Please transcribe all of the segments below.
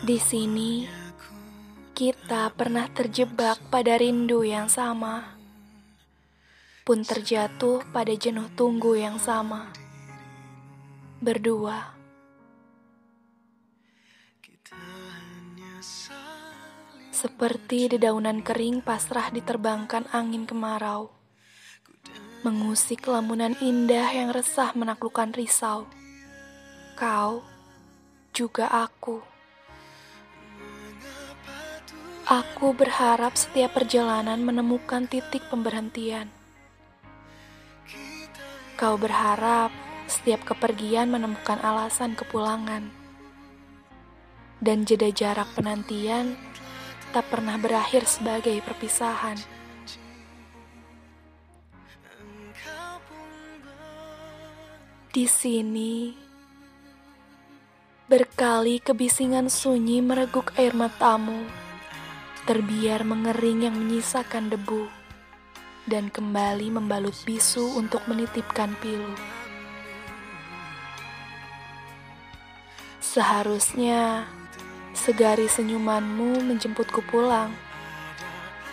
Di sini, kita pernah terjebak pada rindu yang sama, pun terjatuh pada jenuh tunggu yang sama. Berdua, seperti dedaunan kering pasrah diterbangkan angin kemarau, mengusik lamunan indah yang resah menaklukkan risau. Kau juga aku. Aku berharap setiap perjalanan menemukan titik pemberhentian. Kau berharap setiap kepergian menemukan alasan kepulangan. Dan jeda jarak penantian tak pernah berakhir sebagai perpisahan. Di sini, berkali kebisingan sunyi mereguk air matamu terbiar mengering yang menyisakan debu, dan kembali membalut bisu untuk menitipkan pilu. Seharusnya segari senyumanmu menjemputku pulang,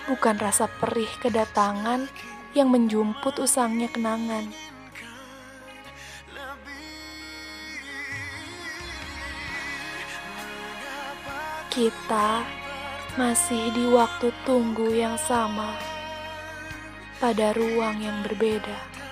bukan rasa perih kedatangan yang menjumput usangnya kenangan. Kita masih di waktu tunggu yang sama, pada ruang yang berbeda.